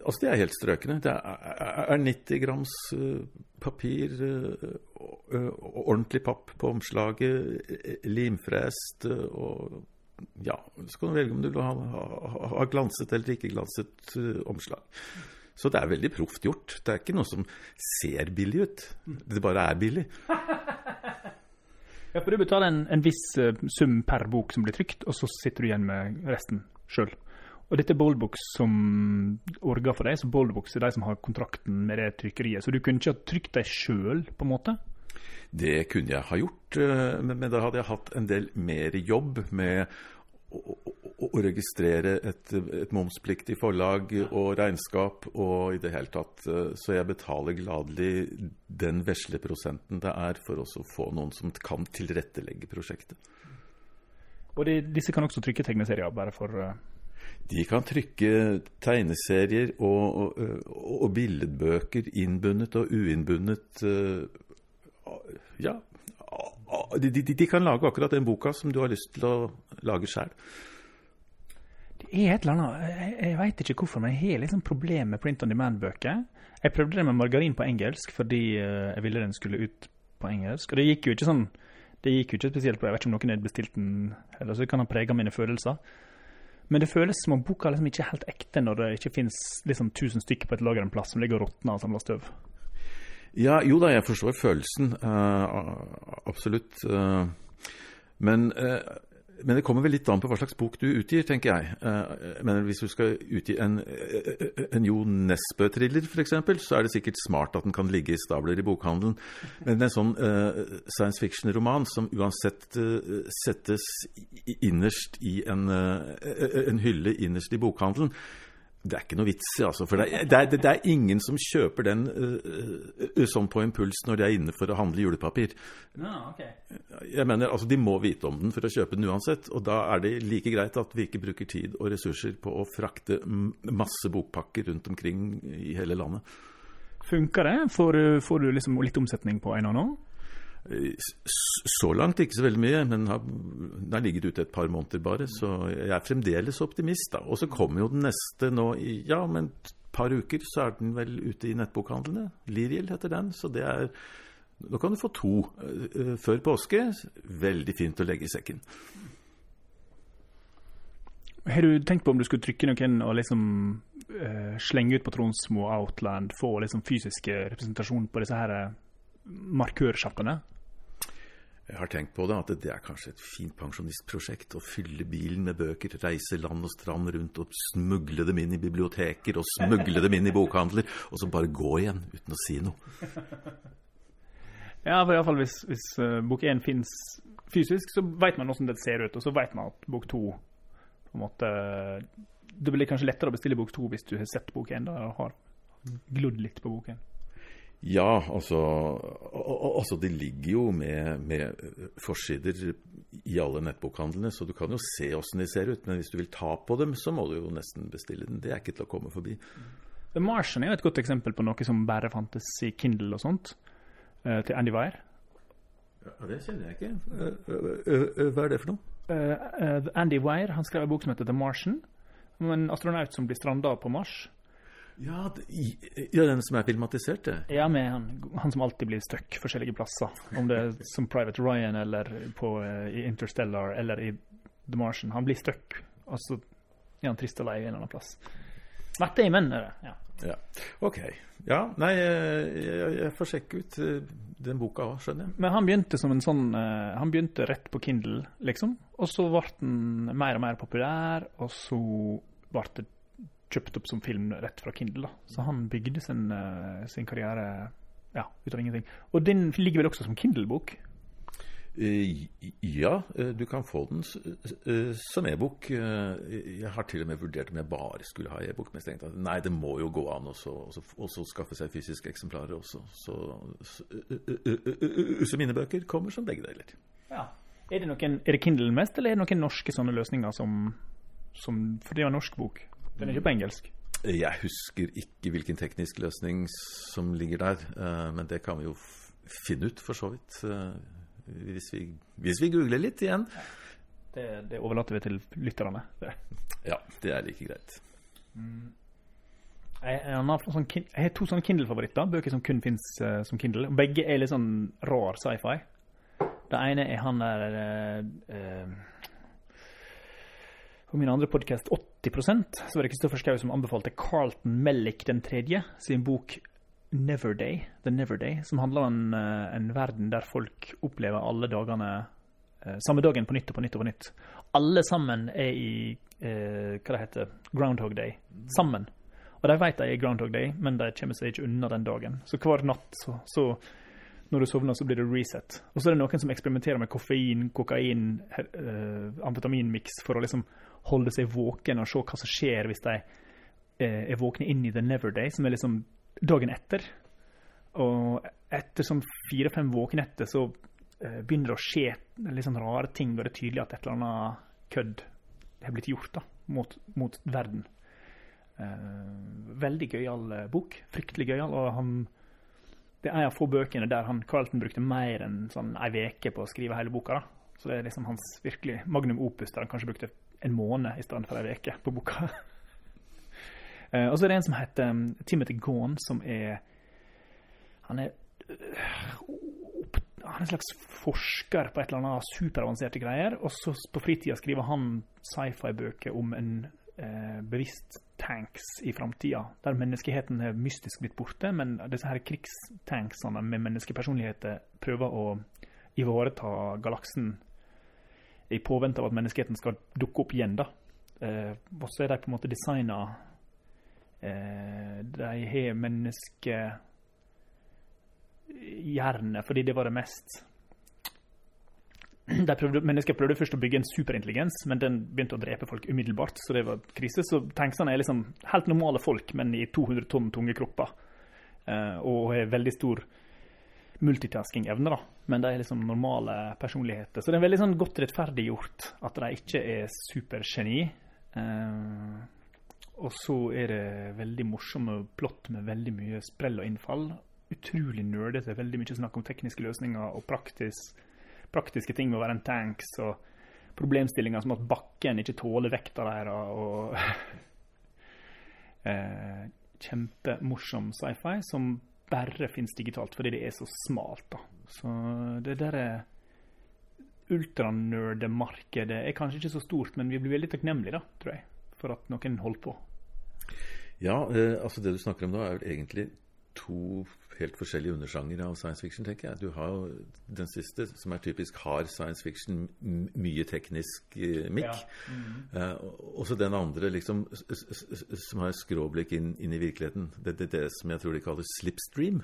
altså de er helt strøkne. Det er, er 90 grams uh, papir, uh, ordentlig papp på omslaget, limfrest og ja, så kan du velge om du vil ha, ha, ha glanset eller ikke glanset omslag. Så det er veldig proft gjort. Det er ikke noe som ser billig ut. Det bare er billig. Ja, for Du betaler en, en viss uh, sum per bok som blir trykt, og så sitter du igjen med resten sjøl. Og dette er Boldbooks som orger for deg, så Boldbooks er de som har kontrakten med det trykkeriet. Så du kunne ikke ha trykt deg sjøl, på en måte? Det kunne jeg ha gjort, uh, men, da hadde jeg hatt en del mer jobb med å, å registrere et, et, momspliktig forlag og regnskap og i det hele tatt. Eh, så jeg betaler gladelig den vesle prosenten det er for å få noen som kan tilrettelegge prosjektet. Og de, disse kan også trykke tegneserier, bare for uh... De kan trykke tegneserier og, og, og billedbøker innbundet og uinnbundet. Ja, de, de, de, kan lage akkurat den boka som du har lyst til å lage sjøl. Det er et eller annet Jeg, jeg veit ikke hvorfor, men jeg har liksom problemer med print on demand-bøker. Jeg prøvde det med margarin på engelsk fordi eh, jeg ville den skulle ut på engelsk. Og det gikk jo ikke sånn Det gikk jo ikke spesielt bra. Jeg vet ikke om noen hadde bestilt den eller så kan ha prega mine følelser. Men det føles som om boka liksom ikke er helt ekte når det ikke finnes liksom 1000 stykker på et lager en plass som ligger og råtner og samler støv. Ja, jo da, jeg forstår følelsen. Uh, absolutt. Uh, men, uh, men, det kommer vel litt an på hva slags bok du utgir, tenker jeg. men hvis du skal utgi en, en Jo Nesbø-thriller, f.eks., så er det sikkert smart at den kan ligge i stabler i bokhandelen. Men en sånn science fiction-roman som uansett settes innerst i en, en hylle innerst i bokhandelen, det er ikke noe vits i, altså. For det er, det, er, det er, ingen som kjøper den uh, sånn på impuls når de er inne for å handle julepapir. No, okay. Jeg mener, altså De må vite om den for å kjøpe den uansett. Og da er det like greit at vi ikke bruker tid og ressurser på å frakte masse bokpakker rundt omkring i hele landet. Funker det? Får, får du liksom litt omsetning på en og annen? Så langt ikke så veldig mye, men har, den har ligget ute et par måneder bare. Så jeg er fremdeles optimist. da. Og så kommer jo den neste nå i ja, om et par uker, så er den vel ute i nettbokhandlene. Liriel heter den. Så det er Nå kan du få to uh, før påske. Veldig fint å legge i sekken. Har du tenkt på om du skulle trykke noen og liksom uh, slenge ut på Tronsmo Outland, få liksom fysiske representasjon på disse her markørsjappene? Har tenkt på det, at det er kanskje et fint pensjonistprosjekt. Å fylle bilen med bøker, reise land og strand rundt og smugle dem inn i biblioteker og smugle dem inn i bokhandler, og så bare gå igjen uten å si noe. Ja, for iallfall hvis, hvis uh, bok én finnes fysisk, så vet man hvordan det ser ut. Og så vet man at bok to på en måte Det blir kanskje lettere å bestille bok to hvis du har sett bok én og har glodd litt på bok én. Ja, altså, altså Det ligger jo med, med, forsider i alle nettbokhandlene, så du kan jo se åssen de ser ut. Men hvis du vil ta på dem, så må du jo nesten bestille den. Det er ikke til å komme forbi. The Martian er jo et godt eksempel på noe som bare fantes i Kindle og sånt, uh, til Andy Weir. Ja, Det kjenner jeg ikke. Hva er det for noe? Uh, Andy Weir han skrev en bok som heter The Martian, om en astronaut som blir stranda på Mars. Ja, ja, den som er filmatisert, det. Ja, med han, han som alltid blir stuck forskjellige plasser. Om det er som Private Ryan eller på, uh, i Interstellar eller i The Martian. Han blir stuck, og så er han trist og lei en eller annen plass. Matt Damon er det. ja. Ja, OK. Ja, nei, jeg, jeg får sjekke ut den boka òg, skjønner jeg. Men han begynte som en sånn Han begynte rett på Kindle, liksom. Og så ble den mer og mer populær, og så ble det kjøpt opp som film rett fra Kindle. da. Så han bygde sin, uh, sin karriere ja, ut av ingenting. Og den ligger vel også som Kindle-bok? Ja, du kan få den som e-bok. Jeg har til og med vurdert om jeg bare skulle ha e-bok. Men jeg tenkte at nei, det må jo gå an å skaffe seg fysiske eksemplarer også. Så, så, så mine bøker kommer som begge deler. Ja. Er det, noen, er det Kindle mest, eller er det noen norske sånne løsninger som, som For det er jo en norsk bok. Den er ikke på engelsk. Jeg husker ikke hvilken teknisk løsning som ligger der, men det kan vi jo finne ut, for så vidt hvis vi, hvis vi googler litt igjen. Det, det, overlater vi til lytterne. Det. Ja, det er like greit. Mm. Jeg, jeg, har sånn, jeg, har to sånne Kindle-favoritter, bøker som kun fins uh, som Kindle. Begge er litt sånn rar sci-fi. Det ene er han der uh, På min andre podkast, 80 så var det Kristoffer Schou som anbefalte Carlton Mellick den tredje sin bok Neverday, The Neverday, som handler om en, en, verden der folk opplever alle dagene eh, samme dagen på nytt og på nytt og på nytt. Alle sammen er i eh, hva det heter, Groundhog Day. Sammen. Og de vet de er Groundhog Day, men de kommer seg ikke unna den dagen. Så hver natt så, så når du sovner, så blir det reset. Og så er det noen som eksperimenterer med koffein, kokain, uh, amfetaminmiks for å liksom holde seg våken og se hva som skjer hvis de uh, er våkne inn i the never day, som er liksom dagen etter. Og etter sånn fire-fem våkenetter så uh, begynner det å skje litt sånn rare ting, og det er tydelig at et eller annet kødd har blitt gjort da, mot, mot verden. Uh, veldig gøyal uh, bok. Fryktelig gøyal. Og han, det er en av få bøkene der han Carlton brukte mer enn sånn ei uke på å skrive hele boka. da. Så det er liksom hans virkelig magnum opus, der han kanskje brukte en måned i stedet for ei uke på boka. Uh, og så er det en som heter um, Timothy Gaun, som er Han er han er en slags forsker på et eller annet superavanserte greier. Og så på fritida skriver han sci-fi-bøker om en eh, bevisst tanks i framtida. Der menneskeheten er mystisk blitt borte, men disse her krigstanksene med menneskepersonligheter prøver å ivareta galaksen i påvente av at menneskeheten skal dukke opp igjen. da. Eh, og så er de på en måte designa eh, De har menneske hjerne, fordi det var det mest prøvde, Mennesker prøvde først å bygge en superintelligens, men den begynte å drepe folk umiddelbart. Så det var krise. Så tanksene er liksom helt normale folk, men i 200 tonn tunge kropper. Uh, og har veldig stor multitasking-evne, da. Men de er liksom normale personligheter. Så det er veldig sånn godt rettferdiggjort at de ikke er supergeni. Uh, og så er det veldig morsomme plott med veldig mye sprell og innfall utrolig nerdete. Veldig mye snakk om tekniske løsninger og praktis, praktiske ting med å være en tanks. og Problemstillinger som at bakken ikke tåler vekta deres. og eh, Kjempemorsom sci-fi som bare fins digitalt fordi det er så smalt. da. Så det der ultranerdemarkedet er kanskje ikke så stort, men vi blir veldig takknemlige, da, tror jeg, for at noen holder på. Ja, eh, altså det du snakker om da, er vel egentlig to helt forskjellige undersjangere av science fiction, tenker jeg. Du har jo den siste, som er typisk hard science fiction, mye teknisk eh, mikk. Ja. Mm -hmm. eh, og så den andre, liksom, som har skråblikk inn, inn, i virkeligheten. Det er det, som jeg tror de kaller slipstream.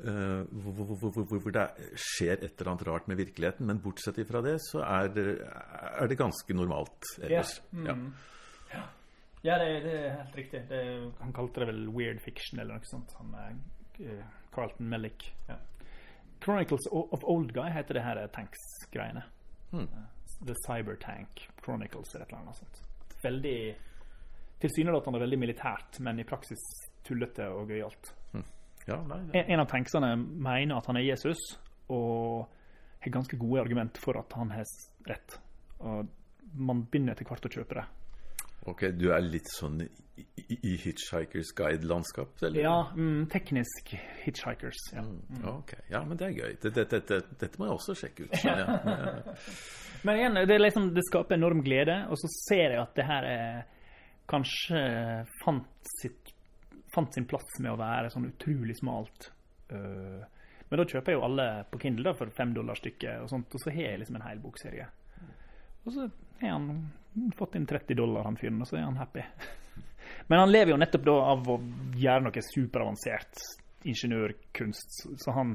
Uh, hvor, hvor, hvor, hvor, det skjer et eller annet rart med virkeligheten. Men bortsett fra det, så er det, er det ganske normalt ellers. Yeah. Mm -hmm. ja. Ja, det, det, er helt riktig. Det, han kalte det vel weird fiction eller noe sånt. Han, uh, Carlton Mellick. Ja. Chronicles of Old Guy heter det her tanks-greiene. Hmm. The Cyber Tank Chronicles eller et eller annet sånt. Veldig tilsynelatende veldig militært, men i praksis tullete og gøyalt. Ja, nei, det- En, en av tanksene mener at han er Jesus, og har ganske gode argument for at han har rett. Og man begynner etter hvert å kjøpe det. Ok, du er litt sånn i, i, i Hitchhikers Guide-landskap? eller? Ja, mm, teknisk hitchhikers. Ja. Mm, Ok, ja, men det er gøy. Dette, dette, dette må jeg også sjekke ut. Ja, ja. Men igjen, det, liksom, det skaper enorm glede, og så ser jeg at det her er, kanskje fant, sitt, fant sin plass med å være sånn utrolig smalt. Øh, men da kjøper jeg jo alle på Kindle da, for fem dollar stykket, og sånt, og så har jeg liksom en hel bokserie. Og så har han fått inn 30 dollar, han fyren, og så er han happy. Men han lever jo nettopp da av å gjøre noe superavansert ingeniørkunst, så han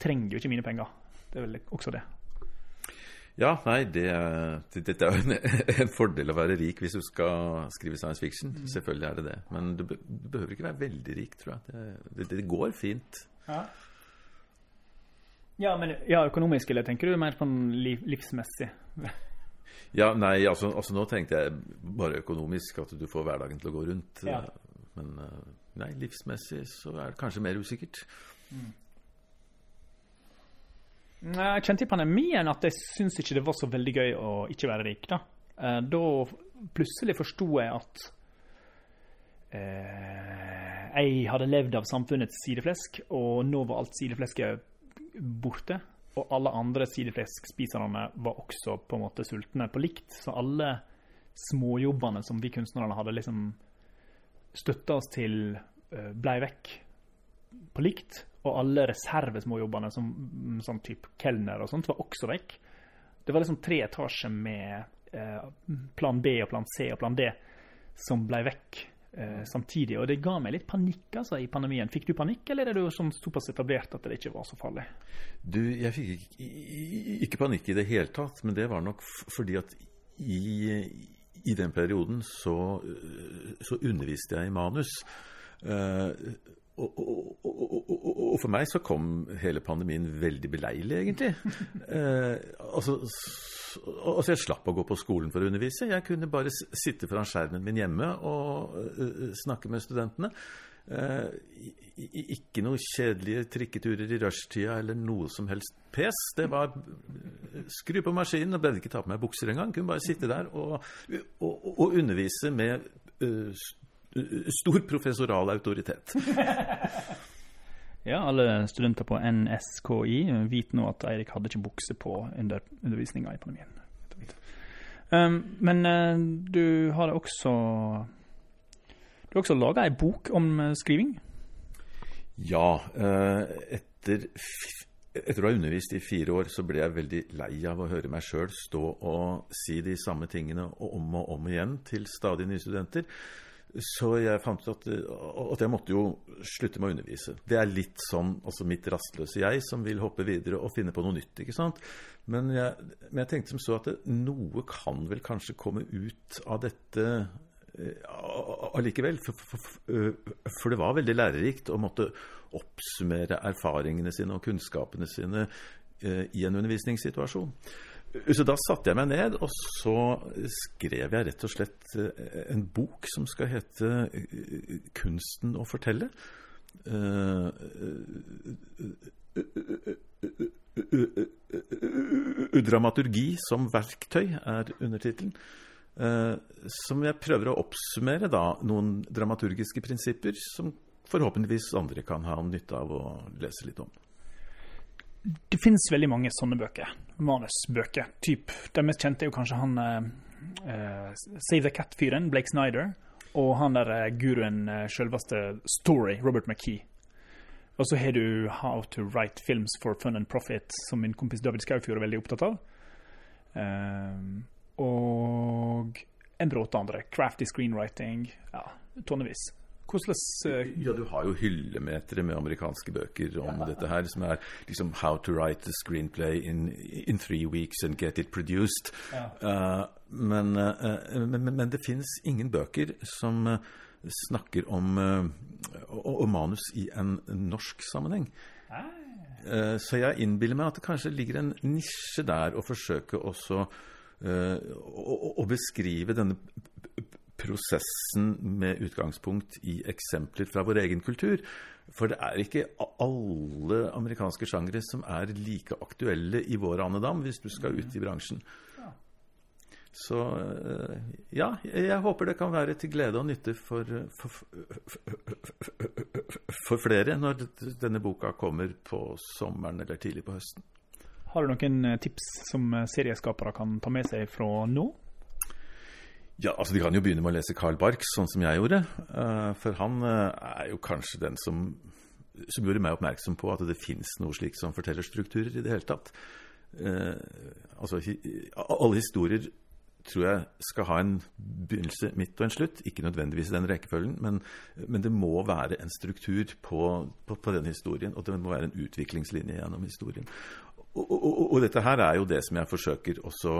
trenger jo ikke mine penger. Det er vel også det. Ja, nei, det, det, dette er jo en, en fordel å være rik hvis du skal skrive science fiction. Selvfølgelig er det det. Men du, be, du behøver ikke være veldig rik, tror jeg. Det, det, går fint. Ja, men ja, økonomisk, eller tenker du mer på livsmessig? Ja, nei, altså, altså nå tenkte jeg bare økonomisk, at du får hverdagen til å gå rundt. Ja. Men eh, nei, livsmessig så er det kanskje mer usikkert. Mm. Jeg kjente i pandemien at jeg syns ikke det var så veldig gøy å ikke være rik. Da Eh, Da plutselig forsto jeg at eh, jeg hadde levd av samfunnets sideflesk, og nå var alt sideflesket borte. Og alle andre sidefleskspiserne var også på en måte sultne på likt. Så alle småjobbene som vi kunstnerne hadde liksom støtta oss til, eh, blei vekk på likt. Og alle reservesmåjobbene, som mm, sånn type kelner og sånt, var også vekk. Det var liksom tre etasjer med eh, plan B og plan C og plan D som blei vekk eh, samtidig. Og det ga meg litt panikk altså, i pandemien. Fikk du panikk, eller er du sånn såpass etablert at det ikke var så farlig? Du, jeg fikk ikke, ikke panikk i det hele tatt, men det var nok fordi at i, i den perioden så, øh, så underviste jeg i manus. Eh, og, og, og, og, for meg så kom hele pandemien veldig beleilig, egentlig. Eh, altså, altså, jeg slapp å gå på skolen for å undervise. Jeg kunne bare sitte foran skjermen min hjemme og uh, snakke med studentene. Eh, ikke noe kjedelige trikketurer i rushtida eller noe som helst pes. Det var eh, skru på maskinen og behøvde ikke ta på meg bukser engang. Kunne bare sitte der og, undervise med eh, stor professoral autoritet. Ja, alle studenter på NSKI vet nå at Eirik hadde ikke bukse på under undervisninga i pandemien. Um, men uh, du har også Du har også laga ei bok om eh, skriving. Ja, Uh, etter, etter å ha undervist i fire år, så ble jeg veldig lei av å høre meg sjøl stå og si de samme tingene om og om igjen til stadig nye studenter. Så jeg fant ut at, at jeg måtte jo slutte med å undervise. Det er litt sånn altså mitt rastløse jeg som vil hoppe videre og finne på noe nytt. ikke sant? Men jeg, men jeg tenkte som så at det, noe kan vel kanskje komme ut av dette eh, allikevel. For, for, for, øh, for det var veldig lærerikt å måtte oppsummere erfaringene sine og kunnskapene sine eh, i en undervisningssituasjon. Så da satte jeg meg ned, og så skrev jeg rett og slett eh, en bok som skal hete eh, 'Kunsten å fortelle'. Eh, Dramaturgi som verktøy er undertittelen. Som jeg prøver å oppsummere da, noen dramaturgiske prinsipper som forhåpentligvis andre kan ha nytte av å lese litt om. Det finnes veldig mange sånne bøker. Manusbøker. Typ. Den mest kjente er jo kanskje han eh, Save the Cat-fyren, Blake Snyder. Og han der eh, guruen, uh, sjølveste Story, Robert McKee. Og så har du How to Write Films for Fun and Profit, som min kompis David Skaufjord er veldig opptatt av. Ehm, og en bråte andre. Crafty screenwriting. Ja, tonnevis. Hvordan eh, Ja, du har jo hyllemetere med amerikanske bøker om dette her, som er liksom How to write a screenplay in, in three weeks and get it produced. Ja. Uh, men, uh, men, men, det finnes ingen bøker som, uh, snakker om, om manus i en norsk sammenheng. Så jeg innbiller meg at det kanskje ligger en nisje der å forsøke også å, beskrive denne prosessen med utgangspunkt i eksempler fra vår egen kultur. For det er ikke alle amerikanske sjangere som er like aktuelle i vår andedam, hvis du skal ut i bransjen. Så eh, ja, jeg håper det kan være til glede og nytte for, for, for, flere når denne boka kommer på sommeren eller tidlig på høsten. Har du noen eh, tips som eh, serieskapere kan ta med seg fra nå? Ja, altså De kan jo begynne med å lese Carl Barks, sånn som jeg gjorde. Uh, for han uh, er jo kanskje den som, som, gjorde meg oppmerksom på at det fins noe slikt som fortellerstrukturer i det hele tatt. Uh, altså, Alle historier tror jeg skal ha en begynnelse, midt og en slutt. Ikke nødvendigvis i den rekkefølgen, men, men det må være en struktur på, på, på, den historien. Og det må være en utviklingslinje gjennom historien. Og, og, og, og dette her er jo det som jeg forsøker også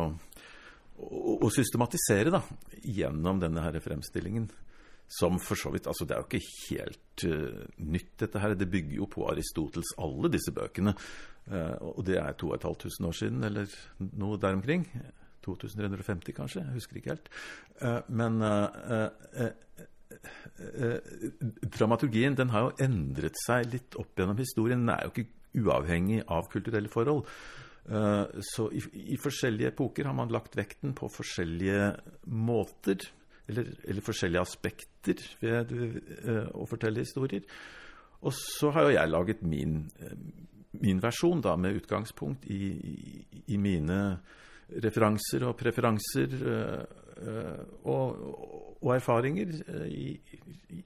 å systematisere da, gjennom denne her fremstillingen. Som for så vidt Altså, det er jo ikke helt uh, nytt, dette her. Det bygger jo på Aristotels, alle disse bøkene. Uh, og det er 2500 år siden, eller noe der omkring. 2350, kanskje. Jeg husker ikke helt. Uh, men dramaturgien den har jo endret seg litt opp gjennom historien. Den er jo ikke uavhengig av kulturelle forhold. Eh, så i, i, forskjellige epoker har man lagt vekten på forskjellige måter, eller, eller forskjellige aspekter ved uh, å fortelle historier. Og så har jo jeg laget min, uh, min versjon, da, med utgangspunkt i, i, i mine referanser og preferanser og, og, erfaringer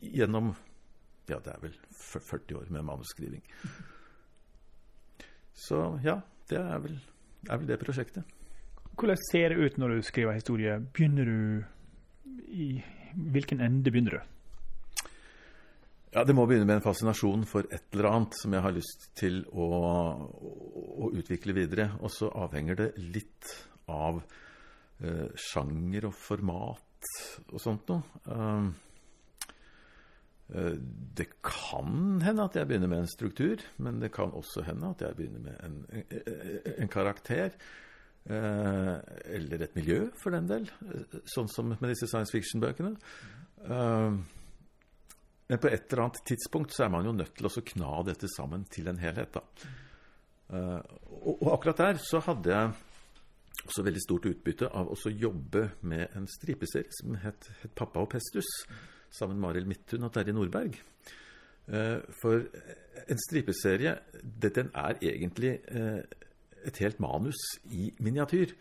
gjennom ja, det er vel 40 år med manusskriving. Så ja, det er vel, er vel, det prosjektet. Hvordan ser det ut når du skriver historie? Begynner du i Hvilken ende begynner du? Ja, Det må begynne med en fascinasjon for et eller annet som jeg har lyst til å, å utvikle videre. Og så avhenger det litt av uh, sjanger og format og sånt noe. Uh, Eh, det kan hende at jeg begynner med en struktur, men det kan også hende at jeg begynner med en, en karakter. Eh, eller et miljø, for den del. Sånn som med disse science fiction-bøkene. Eh, men på et eller annet tidspunkt så er man jo nødt til å kna dette sammen til en helhet. da. Og, akkurat der så hadde jeg også veldig stort utbytte av å jobbe med en stripeserie som het, het 'Pappa og Pestus' sammen med Arild Midthun og Terje Nordberg. Eh, for en stripeserie, den er egentlig eh, et helt manus i miniatyr.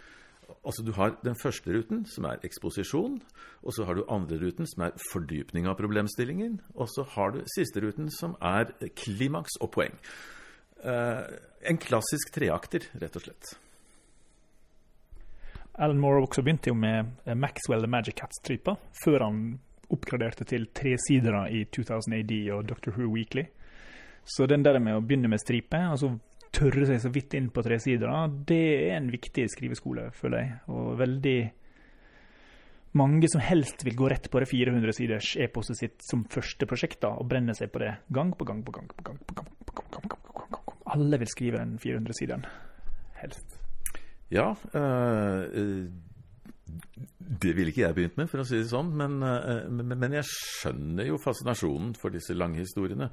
Altså Du har den første ruten, som er eksposisjon. Og så har du andre ruten, som er fordypning av problemstillingen. Og så har du siste ruten, som er klimaks og poeng. Eh, en klassisk treakter, rett og slett. Alan Moore også begynte jo med Maxwell the Magic Cat-stripa, før han oppgraderte til tre sider i 2000 AD og Doctor Who Weekly. Så den der med å begynne med stripe, og så tørre seg så vidt inn på tre sider, det er en viktig skriveskole, føler jeg. Og veldig mange som helst vil gå rett på det 400-siders eposet sitt som første prosjekt da, og brenne seg på det gang på gang på gang. på gang, på gang, på gang, på gang, på gang, på gang. Alle vil skrive den 400-sideren, helst. Ja, øh, det ville ikke jeg begynt med, for å si det sånn. Men, eh, men, jeg skjønner jo fascinasjonen for disse lange historiene.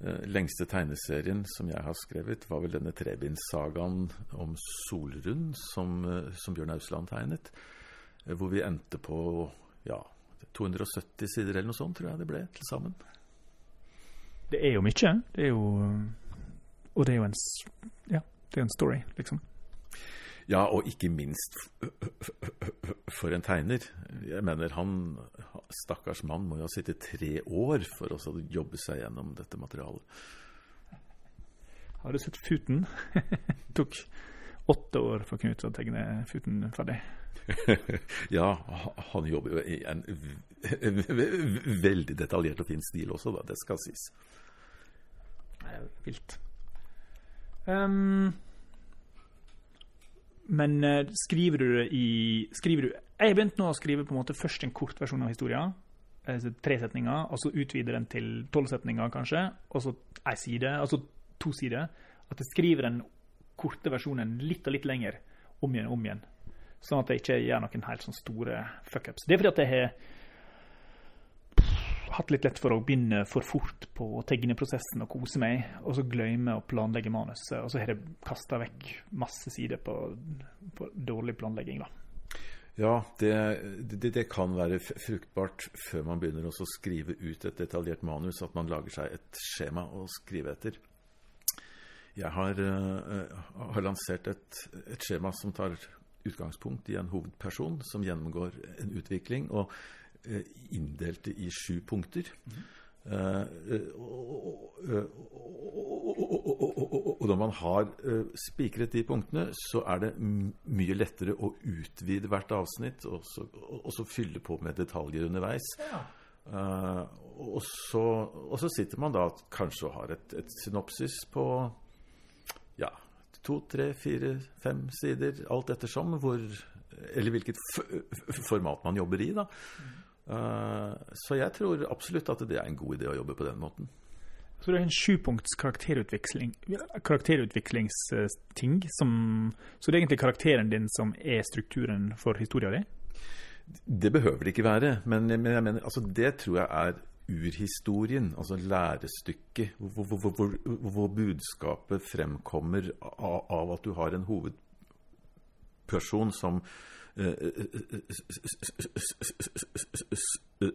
Eh, lengste tegneserien som jeg har skrevet, var vel denne trebindssagaen om Solrund, som, eh, som Bjørn Ausland tegnet. Hvor vi endte på ja, 270 sider eller noe sånt, tror jeg det ble til sammen. Det er jo mye. Det er jo Og det er jo en Ja, det er en story, liksom. Ja, og ikke minst for en tegner. Jeg mener han Stakkars mann må jo ha sittet tre år for å jobbe seg gjennom dette materialet. Har du sett Futen? det tok åtte år for Knut å tegne Futen ferdig. ja, han jobber jo i en veldig detaljert og fin stil også, da. Det skal sies. Vilt. Um, men uh, skriver du det i skriver du, Jeg har begynt nå å skrive på en måte først en kort versjon av historien. altså tre setninger, og så utvide den til tolv setninger, kanskje, og så ei side, altså to sider. At jeg skriver den korte versjonen litt og litt lenger, om igjen og om igjen. Sånn at jeg ikke gjør noen helt sånn store fuckups. Det er fordi at jeg har hatt litt lett for å begynne for fort på tegneprosessen og kose meg, og så glemme å planlegge manuset. Og så har jeg kasta vekk masse sider på, på dårlig planlegging, da. Ja, det, det, det, kan være fruktbart før man begynner å skrive ut et detaljert manus, at man lager seg et skjema å skrive etter. Jeg har, uh, har lansert et, et, skjema som tar utgangspunkt i en hovedperson som gjennomgår en utvikling. og inndelte i sju punkter. Og når man har spikret de punktene, så er det mye lettere å utvide hvert avsnitt og så, fylle på med detaljer underveis. Uh, og, så, sitter man da kanskje og har et synopsis på ja, to, tre, fire, fem sider, alt ettersom hvor Eller hvilket format man jobber i, da. Mm. Eh, så jeg tror absolutt at det er en god idé å jobbe på den måten. Så det er en sjupunkts karakterutvikling, karakterutviklingsting som Så det er egentlig karakteren din som er strukturen for historia di? Det behøver det ikke være, men, men jeg mener, altså det tror jeg er urhistorien, altså lærestykket, hvor, hvor, hvor, hvor budskapet fremkommer av, av, at du har en hovedperson som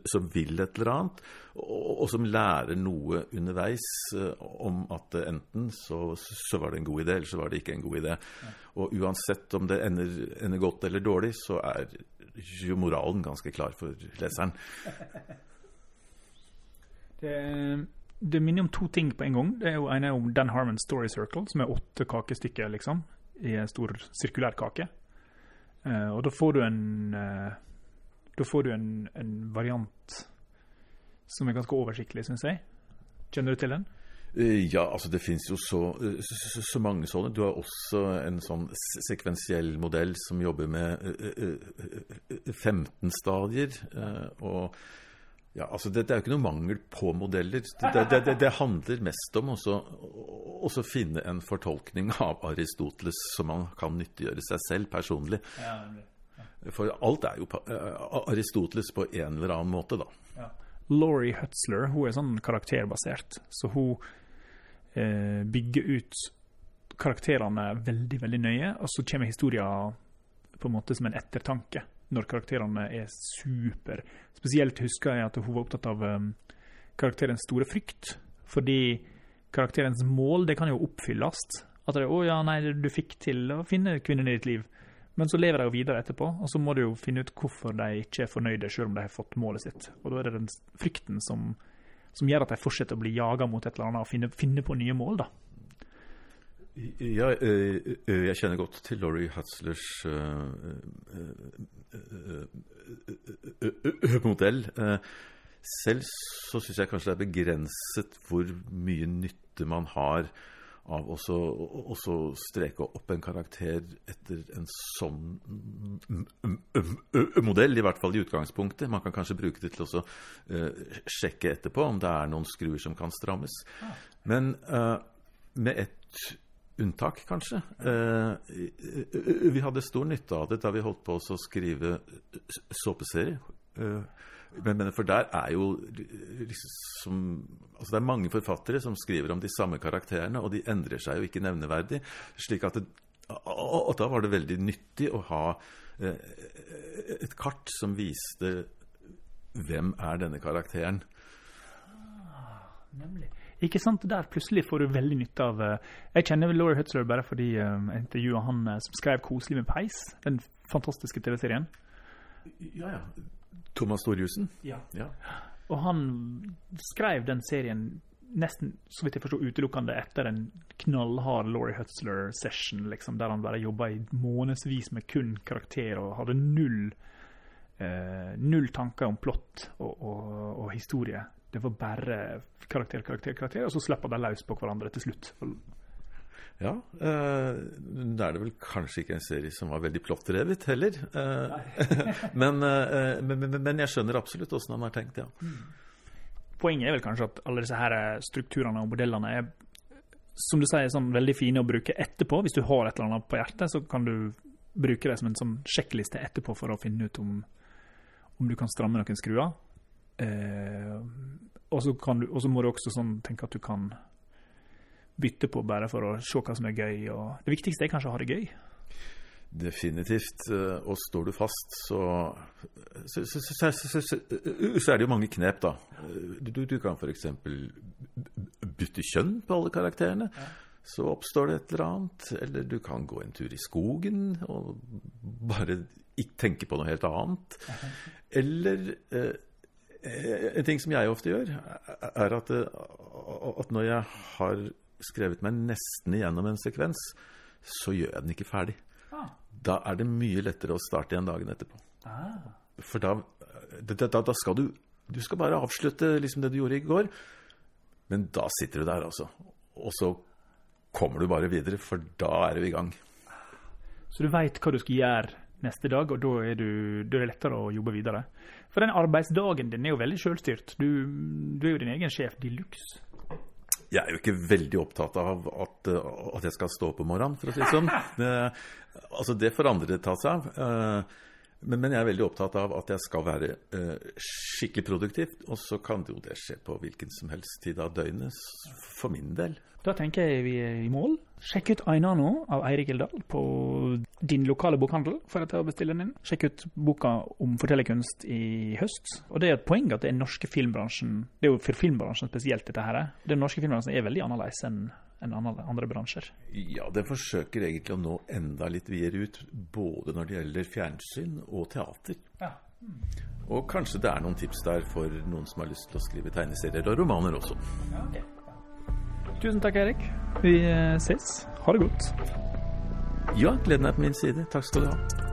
som vil et eller annet, og, som lærer noe underveis om at enten så, så, var det en god idé, eller så var det ikke en god idé. Og uansett om det ender, ender godt eller dårlig, så er jo moralen ganske klar for leseren. Det, det minner om to ting på en gang. Det er jo ene om Dan Harmons Story Circle, som er åtte kakestykker liksom, i en stor sirkulær kake. Uh, og da får du en uh, Da får du en, en, variant som er ganske oversiktlig, syns jeg. Kjenner du til den? Uh, ja, altså det fins jo så, så, så, mange sånne. Du har også en sånn sekvensiell modell som jobber med 15 stadier. og ja, altså det, det, er jo ikke noe mangel på modeller. Det, det, det handler mest om å finne en fortolkning av Aristoteles som man kan nyttiggjøre seg selv personlig. For alt er jo eh, Aristoteles på en eller annen måte, da. Ja. Laurie Hutzler hun er sånn karakterbasert, så hun eh, bygger ut karakterene veldig, veldig nøye, og så kommer historien på en måte som en ettertanke når karakterene er super. Spesielt husker jeg at hun var opptatt av um, karakterens store frykt. Fordi karakterens mål det kan jo oppfylles. At det, 'Å ja, nei, du fikk til å finne kvinnen i ditt liv'. Men så lever de jo videre etterpå, og så må du jo finne ut hvorfor de ikke er fornøyde, selv om de har fått målet sitt. Og da er det den frykten som, som gjør at de fortsetter å bli jaga mot et eller annet, og finne, finne på nye mål, da. Ja, jeg kjenner godt til Laurie Hatzlers modell. Selv så syns jeg kanskje det er begrenset hvor mye nytte man har av å streke opp en karakter etter en sånn modell, i hvert fall i utgangspunktet. Man kan kanskje bruke det til å sjekke etterpå om det er noen skruer som kan strammes. Men med ett unntak, kanskje. Eh, vi hadde stor nytte av det da vi holdt på å skrive såpeserie. Eh, men, for der er jo liksom Altså det er mange forfattere som skriver om de samme karakterene, og de endrer seg jo ikke nevneverdig. slik at det, Og da var det veldig nyttig å ha eh, et kart som viste hvem er denne karakteren. Ah, nemlig. Ikke sant? Der plutselig får du veldig nytte av uh, Jeg kjenner Laurie Hutzler bare fordi um, jeg intervjua han uh, som skrev 'Koselig med peis', den fantastiske TV-serien. Ja, ja. Thomas Storjussen? Ja. ja. Og han skrev den serien nesten, så vidt jeg forstår, utelukkende etter en knallhard Laurie Hutzler-session, liksom, der han bare jobba i månedsvis med kun karakterer og hadde null Uh, null tanker om plott og, og, og, historie. Det var bare karakter, karakter, karakter, og så slipper de løs på hverandre til slutt. Ja. Eh, da er det vel kanskje ikke en serie som var veldig plottdrevet heller. Eh, men, eh, men, men, men, jeg skjønner absolutt åssen han har tenkt, ja. Poenget er vel kanskje at alle disse her strukturene og modellene er som du sier, sånn veldig fine å bruke etterpå. Hvis du har et eller annet på hjertet, så kan du bruke det som en sånn sjekkliste etterpå for å finne ut om, om du kan stramme noen skruer. Eh, og så må du også sånn tenke at du kan bytte på bare for å se hva som er gøy. Og det viktigste er kanskje å ha det gøy. Definitivt. Og står du fast, så så, så, så, så er det jo mange knep, da. Du, du kan f.eks. bytte kjønn på alle karakterene. Ja. Så oppstår det et eller annet. Eller du kan gå en tur i skogen og bare ikke tenke på noe helt annet. Eller eh, en ting som jeg ofte gjør, er at, at når jeg har skrevet meg nesten igjennom en sekvens, så gjør jeg den ikke ferdig. Ah. Da er det mye lettere å starte igjen dagen etterpå. Ah. For da, da, da, skal du Du skal bare avslutte liksom det du gjorde i går. Men da sitter du der, altså. Og så kommer du bare videre, for da er du i gang. Så du veit hva du skal gjøre neste dag, og da er, du, da er, det lettere å jobbe videre. For den arbeidsdagen din er jo veldig sjølstyrt. Du, du, er jo din egen sjef de luxe. Jeg er jo ikke veldig opptatt av at, at jeg skal stå opp om morgenen, for å si det sånn. Det, altså, det får andre ta seg av. Uh, men, men, jeg er veldig opptatt av at jeg skal være uh, skikkelig produktiv. Og så kan det jo det skje på hvilken som helst tid av døgnet, for min del. Da tenker jeg vi er i mål. Sjekk ut Ainano av Eirik Eldal på din lokale bokhandel for å bestille den inn. Sjekk ut boka om fortellerkunst i høst. Og det er et poeng at det er norske filmbransjen Det er jo for filmbransjen spesielt, dette her. Den norske filmbransjen er veldig annerledes enn enn andre bransjer. Ja, den forsøker egentlig å nå enda litt videre ut, både når det gjelder fjernsyn og teater. Ja. Mm. Og kanskje det er noen tips der for noen som har lyst til å skrive tegneserier og romaner også. Ja, okay. Tusen takk, Erik. Vi eh, ses. Ha det godt. Ja, gleden er på min side. Takk skal du ha.